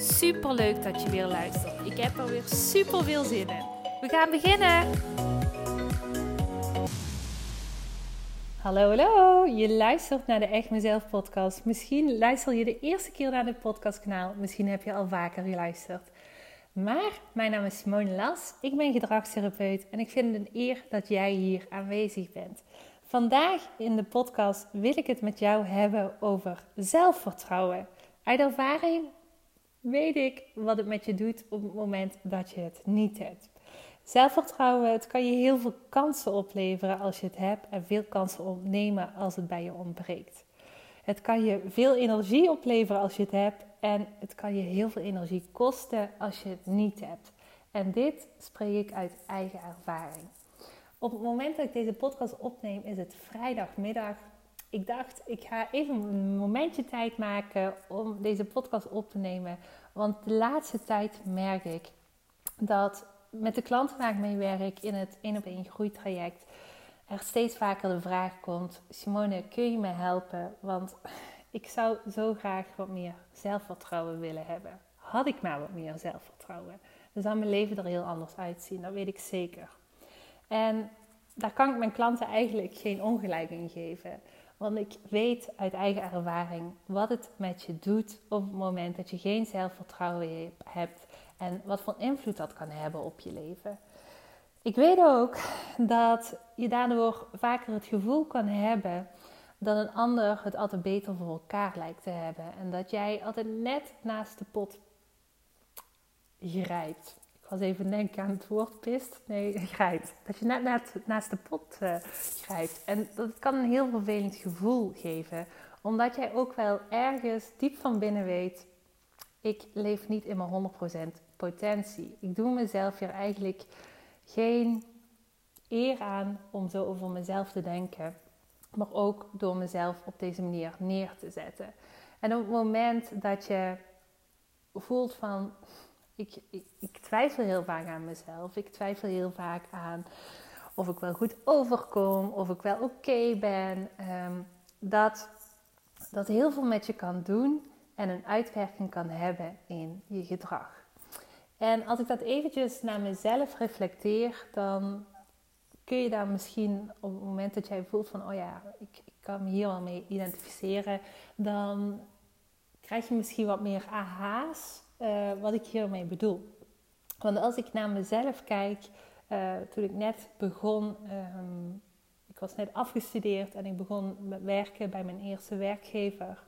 Super leuk dat je weer luistert. Ik heb er weer super veel zin in. We gaan beginnen. Hallo, hallo. Je luistert naar de Echt Mezelf podcast. Misschien luister je de eerste keer naar dit podcastkanaal. Misschien heb je al vaker geluisterd. Maar mijn naam is Simone Las. Ik ben gedragstherapeut en ik vind het een eer dat jij hier aanwezig bent. Vandaag in de podcast wil ik het met jou hebben over zelfvertrouwen. Uit ervaring weet ik wat het met je doet op het moment dat je het niet hebt. Zelfvertrouwen, het kan je heel veel kansen opleveren als je het hebt en veel kansen ontnemen als het bij je ontbreekt. Het kan je veel energie opleveren als je het hebt en het kan je heel veel energie kosten als je het niet hebt. En dit spreek ik uit eigen ervaring. Op het moment dat ik deze podcast opneem is het vrijdagmiddag ik dacht, ik ga even een momentje tijd maken om deze podcast op te nemen. Want de laatste tijd merk ik dat met de klanten waar ik mee werk in het 1 op 1 groeitraject er steeds vaker de vraag komt: Simone, kun je me helpen? Want ik zou zo graag wat meer zelfvertrouwen willen hebben. Had ik maar wat meer zelfvertrouwen, dan zou mijn leven er heel anders uitzien. Dat weet ik zeker. En daar kan ik mijn klanten eigenlijk geen ongelijk in geven. Want ik weet uit eigen ervaring wat het met je doet op het moment dat je geen zelfvertrouwen hebt en wat voor invloed dat kan hebben op je leven. Ik weet ook dat je daardoor vaker het gevoel kan hebben dat een ander het altijd beter voor elkaar lijkt te hebben en dat jij altijd net naast de pot grijpt. Was even denken aan het woord pist. Nee, grijpt. Dat je net, naast de pot uh, grijpt. En dat kan een heel vervelend gevoel geven. Omdat jij ook wel ergens diep van binnen weet... Ik leef niet in mijn 100% potentie. Ik doe mezelf hier eigenlijk geen eer aan om zo over mezelf te denken. Maar ook door mezelf op deze manier neer te zetten. En op het moment dat je voelt van ik, ik, twijfel heel vaak aan mezelf. Ik twijfel heel vaak aan of ik wel goed overkom, of ik wel oké ben. Ehm, dat dat heel veel met je kan doen en een uitwerking kan hebben in je gedrag. En als ik dat eventjes naar mezelf reflecteer, dan kun je daar misschien op het moment dat jij voelt van, oh ja, ik, ik kan me hier wel mee identificeren, dan krijg je misschien wat meer aha's uh, wat ik hiermee bedoel. Want als ik naar mezelf kijk, uh, toen ik net begon, um, ik was net afgestudeerd en ik begon met werken bij mijn eerste werkgever,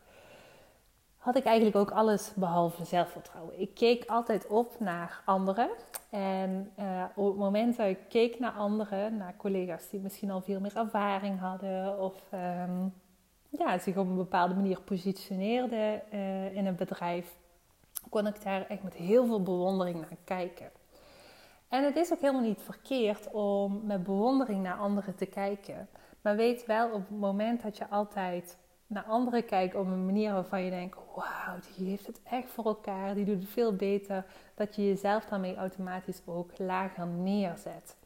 had ik eigenlijk ook alles behalve zelfvertrouwen. Ik keek altijd op naar anderen. En uh, op het moment dat ik keek naar anderen, naar collega's die misschien al veel meer ervaring hadden of um, ja, zich op een bepaalde manier positioneerden in een bedrijf, kon ik daar echt met heel veel bewondering naar kijken. En het is ook helemaal niet verkeerd om met bewondering naar anderen te kijken. Maar weet wel op het moment dat je altijd naar anderen kijkt op een manier waarvan je denkt: wauw, die heeft het echt voor elkaar, die doet het veel beter, dat je jezelf daarmee automatisch ook lager neerzet.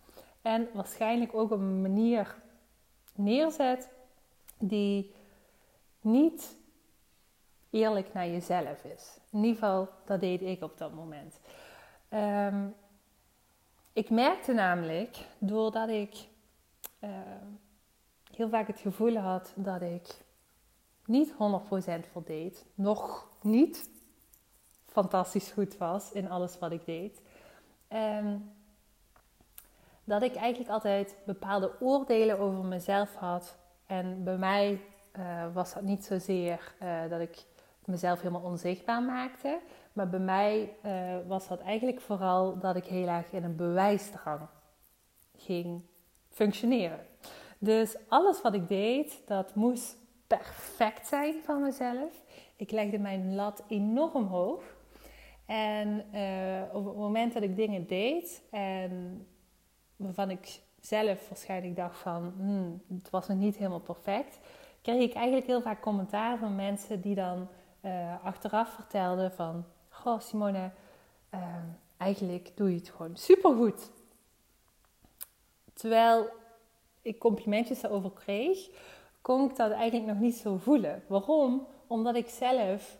En waarschijnlijk ook op een manier neerzet die niet eerlijk naar jezelf is. In ieder geval, dat deed ik op dat moment. Ehm, ik merkte namelijk, doordat ik uh, heel vaak het gevoel had dat ik niet 100% voldeed, nog niet fantastisch goed was in alles wat ik deed, um, dat ik eigenlijk altijd bepaalde oordelen over mezelf had. En bij mij uh, was dat niet zozeer uh, dat ik mezelf helemaal onzichtbaar maakte. Maar bij mij uh, was dat eigenlijk vooral dat ik heel erg in een bewijsdrang ging functioneren. Dus alles wat ik deed, dat moest perfect zijn van mezelf. Ik legde mijn lat enorm hoog. En uh, op het moment dat ik dingen deed en waarvan ik zelf waarschijnlijk dacht van, hmm, het was nog niet helemaal perfect, kreeg ik eigenlijk heel vaak commentaar van mensen die dan uh, achteraf vertelden van, goh Simone, uh, eigenlijk doe je het gewoon supergoed. Terwijl ik complimentjes daarover kreeg, kon ik dat eigenlijk nog niet zo voelen. Waarom? Omdat ik zelf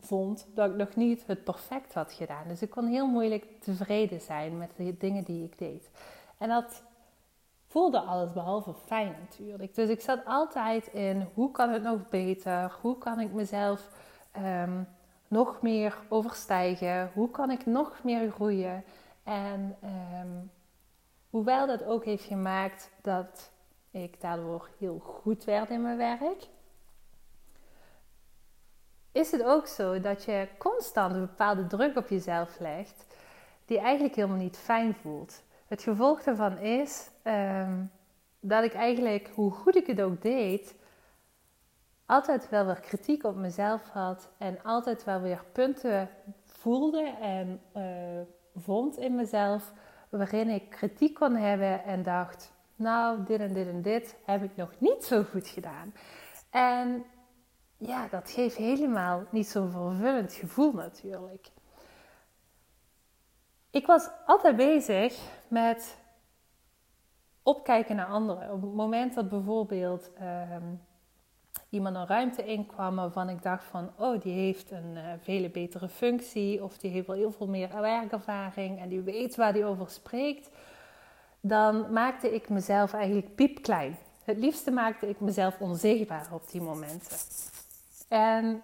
vond dat ik nog niet het perfect had gedaan. Dus ik kon heel moeilijk tevreden zijn met de dingen die ik deed. En dat voelde alles behalve fijn natuurlijk. Dus ik zat altijd in hoe kan het nog beter? Hoe kan ik mezelf um, nog meer overstijgen? Hoe kan ik nog meer groeien? En um, hoewel dat ook heeft gemaakt dat ik daardoor heel goed werd in mijn werk, is het ook zo dat je constant een bepaalde druk op jezelf legt, die eigenlijk helemaal niet fijn voelt. Het gevolg daarvan is um, dat ik eigenlijk, hoe goed ik het ook deed, altijd wel weer kritiek op mezelf had en altijd wel weer punten voelde en uh, vond in mezelf waarin ik kritiek kon hebben en dacht, nou, dit en dit en dit heb ik nog niet zo goed gedaan. En ja, dat geeft helemaal niet zo'n vervullend gevoel natuurlijk. Ik was altijd bezig met opkijken naar anderen. Op het moment dat bijvoorbeeld ehm, iemand een ruimte inkwam waarvan ik dacht van, oh, die heeft een uh, vele betere functie of die heeft wel heel veel meer werkervaring en die weet waar die over spreekt, dan maakte ik mezelf eigenlijk piepklein. Het liefste maakte ik mezelf onzichtbaar op die momenten. En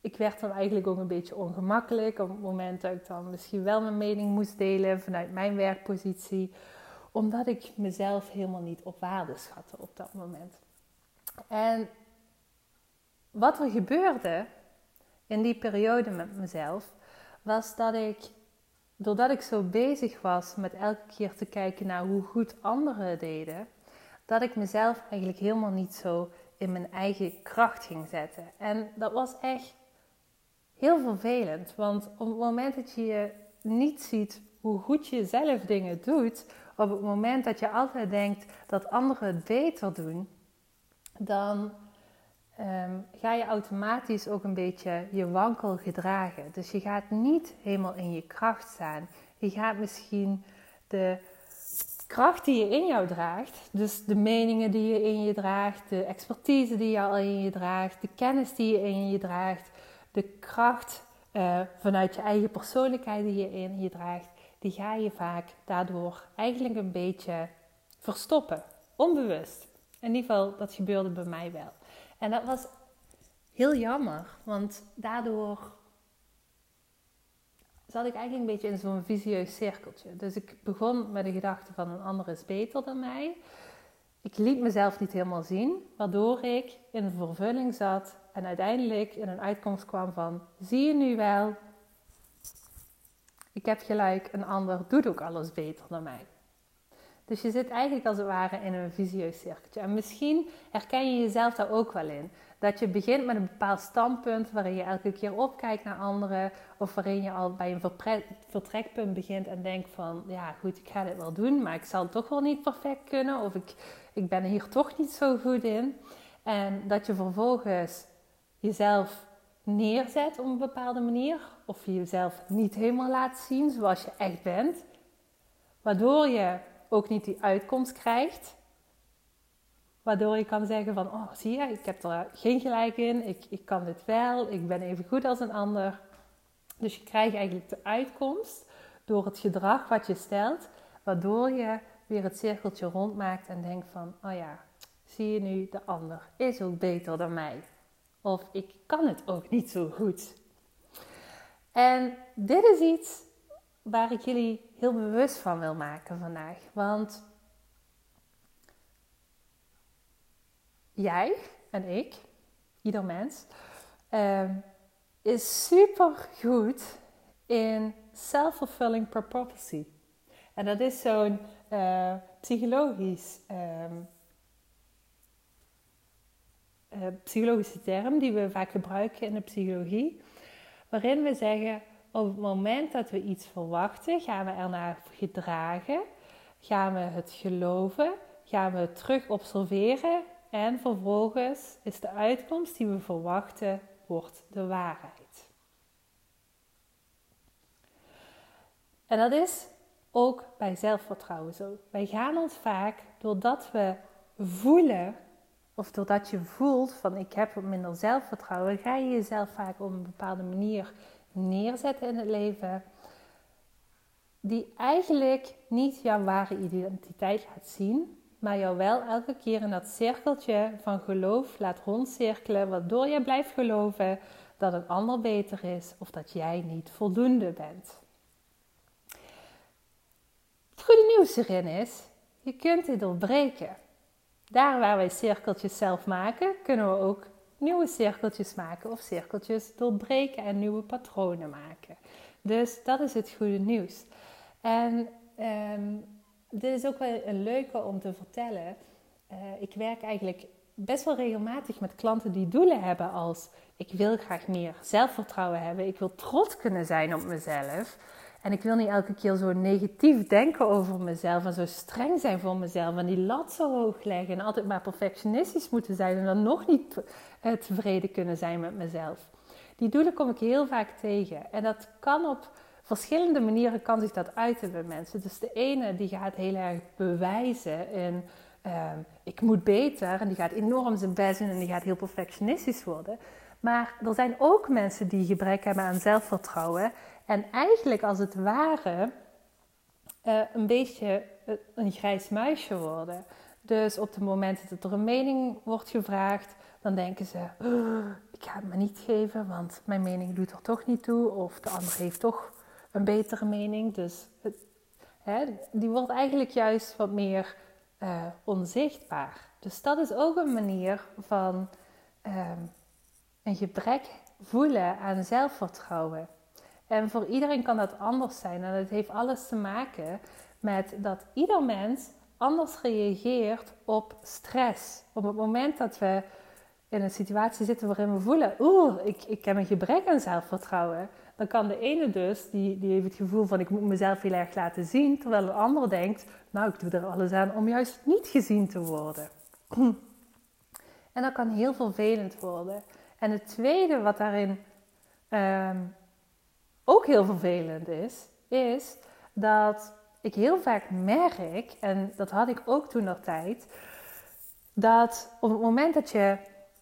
ik werd dan eigenlijk ook een beetje ongemakkelijk op het moment dat ik dan misschien wel mijn mening moest delen vanuit mijn werkpositie, omdat ik mezelf helemaal niet op waarde schatte op dat moment. En wat er gebeurde in die periode met mezelf, was dat ik, doordat ik zo bezig was met elke keer te kijken naar hoe goed anderen deden, dat ik mezelf eigenlijk helemaal niet zo in mijn eigen kracht ging zetten. En dat was echt heel vervelend, want op het moment dat je niet ziet hoe goed je zelf dingen doet, op het moment dat je altijd denkt dat anderen het beter doen, dan ehm, ga je automatisch ook een beetje je wankel gedragen. Dus je gaat niet helemaal in je kracht staan. Je gaat misschien de kracht die je in jou draagt, dus de meningen die je in je draagt, de expertise die je al in je draagt, de kennis die je in je draagt, de kracht uh, vanuit je eigen persoonlijkheid die je in je draagt, die ga je vaak daardoor eigenlijk een beetje verstoppen, onbewust. In ieder geval, dat gebeurde bij mij wel. En dat was heel jammer, want daardoor zat ik eigenlijk een beetje in zo'n visieus cirkeltje. Dus ik begon met de gedachte van een ander is beter dan mij. Ik liet mezelf niet helemaal zien, waardoor ik in vervulling zat en uiteindelijk in een uitkomst kwam van: zie je nu wel, ik heb gelijk, een ander doet ook alles beter dan mij. Dus je zit eigenlijk als het ware in een visieus cirkeltje. En misschien herken je jezelf daar ook wel in. Dat je begint met een bepaald standpunt waarin je elke keer opkijkt naar anderen. Of waarin je al bij een vertrekpunt begint en denkt van... Ja goed, ik ga dit wel doen, maar ik zal toch wel niet perfect kunnen. Of ik, ik ben hier toch niet zo goed in. En dat je vervolgens jezelf neerzet op een bepaalde manier. Of je jezelf niet helemaal laat zien zoals je echt bent. Waardoor je ook niet die uitkomst krijgt. Waardoor je kan zeggen van, oh zie je, ik heb er geen gelijk in, ik, ik kan dit wel, ik ben even goed als een ander. Dus je krijgt eigenlijk de uitkomst door het gedrag wat je stelt, waardoor je weer het cirkeltje rondmaakt en denkt van, oh ja, zie je nu, de ander is ook beter dan mij. Of ik kan het ook niet zo goed. En dit is iets waar ik jullie heel bewust van wil maken vandaag. Want jij en ik, ieder mens, uh, is super goed in self-fulfilling prophecy. En dat is zo'n uh, psychologisch, uh, psychologische term die we vaak gebruiken in de psychologie. waarin we zeggen: op het moment dat we iets verwachten, gaan we ernaar gedragen, gaan we het geloven, gaan we het terug observeren en vervolgens is de uitkomst die we verwachten, wordt de waarheid. En dat is ook bij zelfvertrouwen zo. Wij gaan ons vaak, doordat we voelen, of doordat je voelt van ik heb wat minder zelfvertrouwen, ga je jezelf vaak op een bepaalde manier neerzetten in het leven, die eigenlijk niet jouw ware identiteit laat zien, maar jou wel elke keer in dat cirkeltje van geloof laat rondcirkelen, waardoor je blijft geloven dat een ander beter is of dat jij niet voldoende bent. Het goede nieuws erin is, je kunt dit doorbreken. Daar waar wij cirkeltjes zelf maken, kunnen we ook nieuwe cirkeltjes maken of cirkeltjes doorbreken en nieuwe patronen maken. Dus dat is het goede nieuws. En um, dit is ook wel een leuke om te vertellen. Uh, ik werk eigenlijk best wel regelmatig met klanten die doelen hebben als ik wil graag meer zelfvertrouwen hebben, ik wil trots kunnen zijn op mezelf. En ik wil niet elke keer zo negatief denken over mezelf en zo streng zijn voor mezelf en die lat zo hoog leggen en altijd maar perfectionistisch moeten zijn en dan nog niet eh, tevreden kunnen zijn met mezelf. Die doelen kom ik heel vaak tegen en dat kan op verschillende manieren kan zich dat uiten bij mensen. Dus de ene die gaat heel erg bewijzen in uh, ik moet beter en die gaat enorm zijn best doen en die gaat heel perfectionistisch worden. Maar er zijn ook mensen die gebrek hebben aan zelfvertrouwen en eigenlijk als het ware uh, een beetje een grijs muisje worden. Dus op het moment dat er een mening wordt gevraagd, dan denken ze: oh, ik ga het me niet geven, want mijn mening doet er toch niet toe. Of de ander heeft toch een betere mening. Dus het, hè, die wordt eigenlijk juist wat meer uh, onzichtbaar. Dus dat is ook een manier van uh, een gebrek voelen aan zelfvertrouwen. En voor iedereen kan dat anders zijn. En het heeft alles te maken met dat ieder mens anders reageert op stress. Op het moment dat we in een situatie zitten waarin we voelen: oeh, ik, ik heb een gebrek aan zelfvertrouwen. Dan kan de ene dus, die, die heeft het gevoel van ik moet mezelf heel erg laten zien. Terwijl een ander denkt, nou ik doe er alles aan om juist niet gezien te worden. En dat kan heel vervelend worden. En het tweede wat daarin um, ook heel vervelend is, is dat ik heel vaak merk, en dat had ik ook toen nog tijd, dat op het moment dat je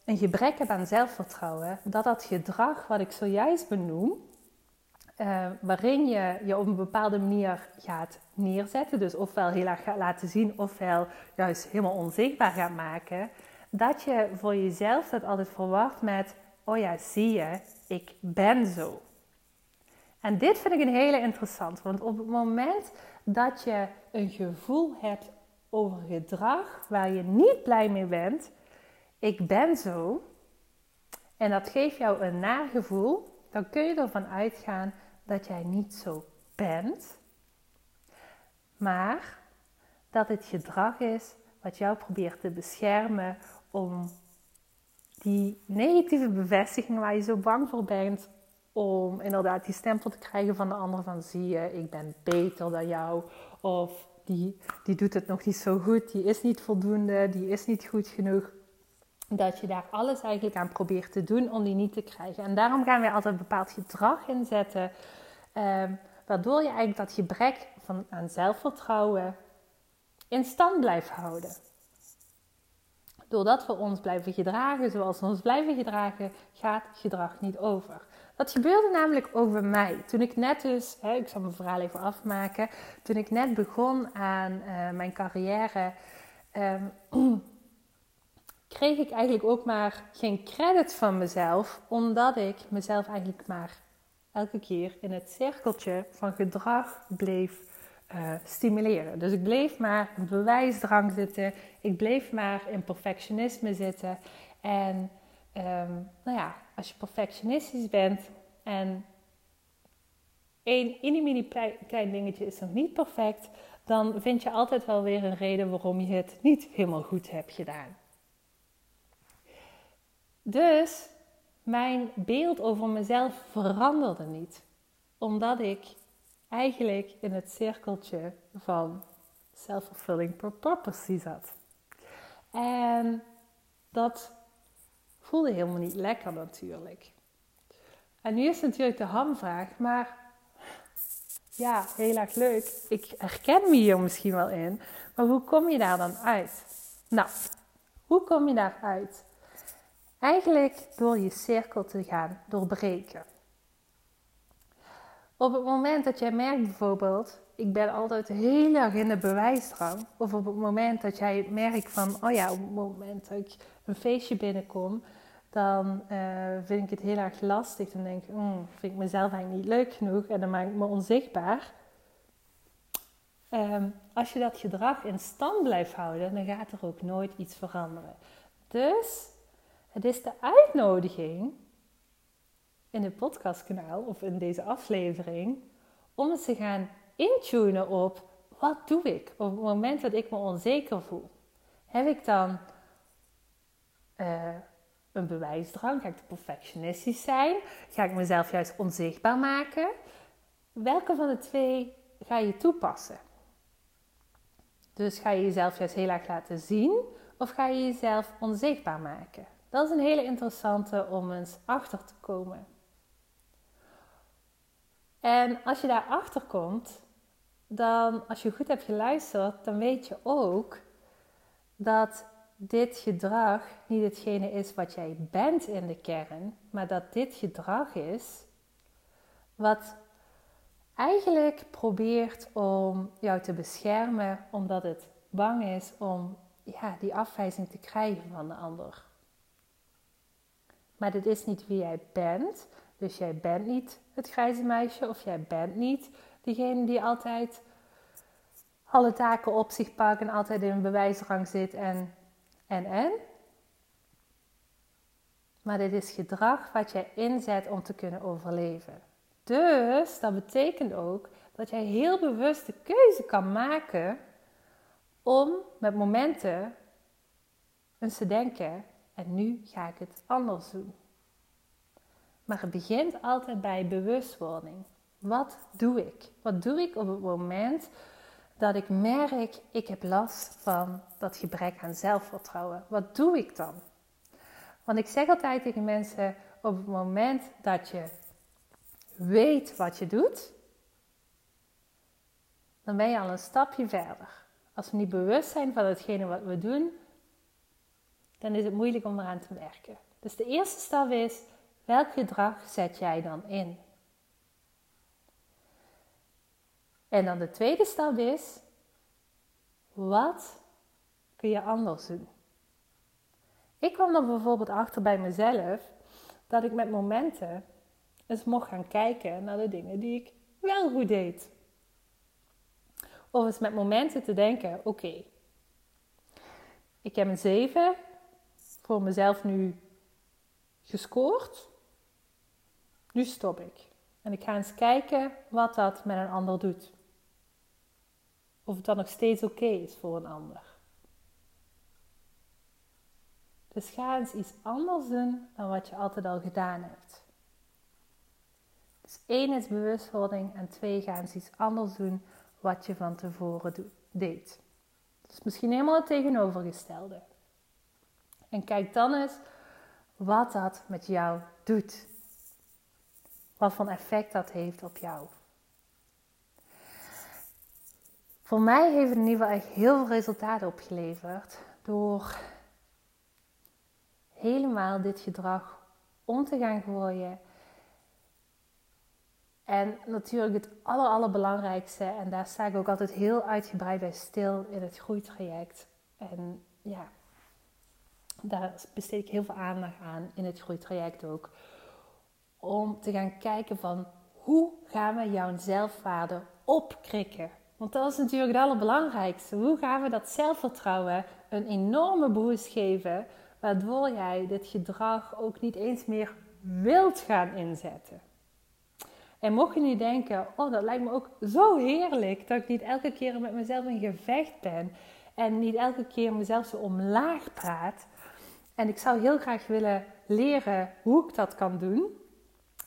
een gebrek hebt aan zelfvertrouwen, dat dat gedrag wat ik zojuist benoem, uh, waarin je je op een bepaalde manier gaat neerzetten, dus ofwel heel erg gaat laten zien, ofwel juist helemaal onzichtbaar gaat maken, dat je voor jezelf dat altijd verwacht met, oh ja, zie je, ik ben zo. En dit vind ik een hele interessant, want op het moment dat je een gevoel hebt over gedrag waar je niet blij mee bent, ik ben zo, en dat geeft jou een nagevoel, dan kun je ervan uitgaan dat jij niet zo bent, maar dat het gedrag is wat jou probeert te beschermen om die negatieve bevestiging waar je zo bang voor bent, om inderdaad die stempel te krijgen van de ander van zie je, ik ben beter dan jou of die, die doet het nog niet zo goed, die is niet voldoende, die is niet goed genoeg. Dat je daar alles eigenlijk aan probeert te doen om die niet te krijgen. En daarom gaan we altijd een bepaald gedrag inzetten Ehm, waardoor je eigenlijk dat gebrek van, aan zelfvertrouwen in stand blijft houden. Doordat we ons blijven gedragen zoals we ons blijven gedragen, gaat gedrag niet over. Dat gebeurde namelijk over mij. Toen ik net dus, hè, ik zal mijn verhaal even afmaken. Toen ik net begon aan uh, mijn carrière, um, kreeg ik eigenlijk ook maar geen credit van mezelf, omdat ik mezelf eigenlijk maar elke keer in het cirkeltje van gedrag bleef uh, stimuleren. Dus ik bleef maar bewijsdrang zitten. Ik bleef maar in perfectionisme zitten. En um, nou ja, als je perfectionistisch bent en één mini klein dingetje is nog niet perfect, dan vind je altijd wel weer een reden waarom je het niet helemaal goed hebt gedaan. Dus mijn beeld over mezelf veranderde niet. Omdat ik eigenlijk in het cirkeltje van self-fulfilling prophecy zat. En dat voelde helemaal niet lekker natuurlijk. En nu is natuurlijk de hamvraag, maar ja, heel erg leuk. Ik herken me hier misschien wel in, maar hoe kom je daar dan uit? Nou, hoe kom je daaruit? Eigenlijk door je cirkel te gaan doorbreken. Op het moment dat jij merkt bijvoorbeeld, ik ben altijd heel erg in de bewijsdrang. Of op het moment dat jij merkt van, oh ja, op het moment dat ik een feestje binnenkom, dan uh, vind ik het heel erg lastig. Dan denk ik, mm, vind ik mezelf eigenlijk niet leuk genoeg en dan maak ik me onzichtbaar. Um, als je dat gedrag in stand blijft houden, dan gaat er ook nooit iets veranderen. Dus het is de uitnodiging in het podcastkanaal of in deze aflevering om eens te gaan intunen op wat doe ik op het moment dat ik me onzeker voel. Heb ik dan uh, een bewijsdrang? Ga ik te perfectionistisch zijn? Ga ik mezelf juist onzichtbaar maken? Welke van de twee ga je toepassen? Dus ga je jezelf juist heel erg laten zien of ga je jezelf onzichtbaar maken? Dat is een hele interessante om eens achter te komen. En als je daar achter komt, dan als je goed hebt geluisterd, dan weet je ook dat dit gedrag niet hetgene is wat jij bent in de kern, maar dat dit gedrag is wat eigenlijk probeert om jou te beschermen omdat het bang is om ja, die afwijzing te krijgen van de ander. Maar dit is niet wie jij bent. Dus jij bent niet het grijze meisje of jij bent niet diegene die altijd alle taken op zich pakt en altijd in een bewijsrang zit en en en. Maar dit is gedrag wat jij inzet om te kunnen overleven. Dus dat betekent ook dat jij heel bewust de keuze kan maken om met momenten eens te denken: en nu ga ik het anders doen. Maar het begint altijd bij bewustwording. Wat doe ik? Wat doe ik op het moment dat ik merk, ik heb last van dat gebrek aan zelfvertrouwen? Wat doe ik dan? Want ik zeg altijd tegen mensen, op het moment dat je weet wat je doet, dan ben je al een stapje verder. Als we niet bewust zijn van hetgene wat we doen, dan is het moeilijk om eraan te werken. Dus de eerste stap is, welk gedrag zet jij dan in? En dan de tweede stap is, wat kun je anders doen? Ik kwam er bijvoorbeeld achter bij mezelf dat ik met momenten eens mocht gaan kijken naar de dingen die ik wel goed deed. Of eens met momenten te denken: oké, ik heb een 7 voor mezelf nu gescoord. Nu stop ik. En ik ga eens kijken wat dat met een ander doet. Of het dan nog steeds oké is voor een ander. Dus ga eens iets anders doen dan wat je altijd al gedaan hebt. Dus één is bewustwording en twee ga eens iets anders doen wat je van tevoren deed. Dus misschien helemaal het tegenovergestelde. En kijk dan eens wat dat met jou doet. Wat voor effect dat heeft op jou. Voor mij heeft het in ieder geval echt heel veel resultaten opgeleverd door helemaal dit gedrag om te gaan gooien. En natuurlijk het aller, allerbelangrijkste, en daar sta ik ook altijd heel uitgebreid bij stil in het groeitraject. En ja, daar besteed ik heel veel aandacht aan in het groeitraject ook. Om te gaan kijken van hoe gaan we jouw zelfwaarde opkrikken? Want dat is natuurlijk het allerbelangrijkste. Hoe gaan we dat zelfvertrouwen een enorme boost geven, waardoor jij dit gedrag ook niet eens meer wilt gaan inzetten? En mocht je nu denken, oh dat lijkt me ook zo heerlijk dat ik niet elke keer met mezelf in gevecht ben en niet elke keer mezelf zo omlaag praat, en ik zou heel graag willen leren hoe ik dat kan doen,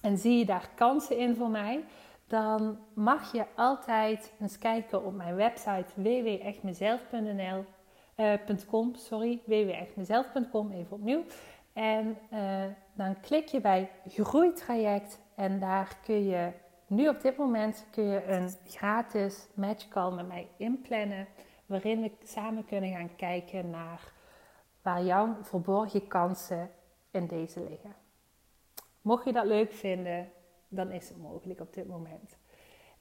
en zie je daar kansen in voor mij, dan mag je altijd eens kijken op mijn website www.echtmezelf.nl uh, sorry, www.echtmezelf.com, even opnieuw. En uh, dan klik je bij groeitraject en daar kun je nu op dit moment kun je een gratis matchcall met mij inplannen, waarin we samen kunnen gaan kijken naar waar jouw verborgen kansen in deze liggen. Mocht je dat leuk vinden, dan is het mogelijk op dit moment.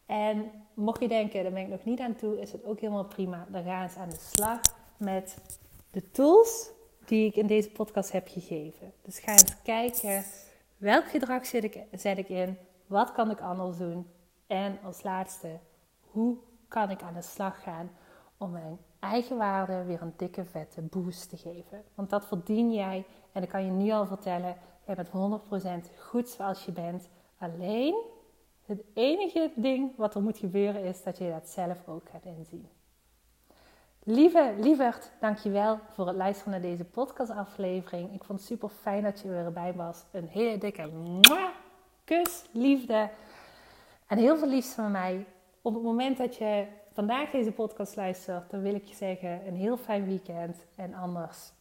En mocht je denken, daar ben ik nog niet aan toe, is het ook helemaal prima. Dan gaan eens aan de slag met de tools die ik in deze podcast heb gegeven. Dus ga eens kijken, welk gedrag zet ik, zet ik in? Wat kan ik anders doen? En als laatste, hoe kan ik aan de slag gaan om mijn eigen waarde weer een dikke vette boost te geven? Want dat verdien jij en ik kan je nu al vertellen, jij bent 100% goed zoals je bent. Alleen het enige ding wat er moet gebeuren is dat je dat zelf ook gaat inzien. Lieve lieverd, dankjewel voor het luisteren naar deze podcastaflevering. Ik vond het super fijn dat je weer erbij was. Een hele dikke kus, liefde en heel veel liefst van mij. Op het moment dat je vandaag deze podcast luistert, dan wil ik je zeggen een heel fijn weekend en anders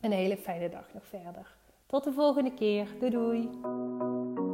een hele fijne dag nog verder. Tot de volgende keer. Doei doei.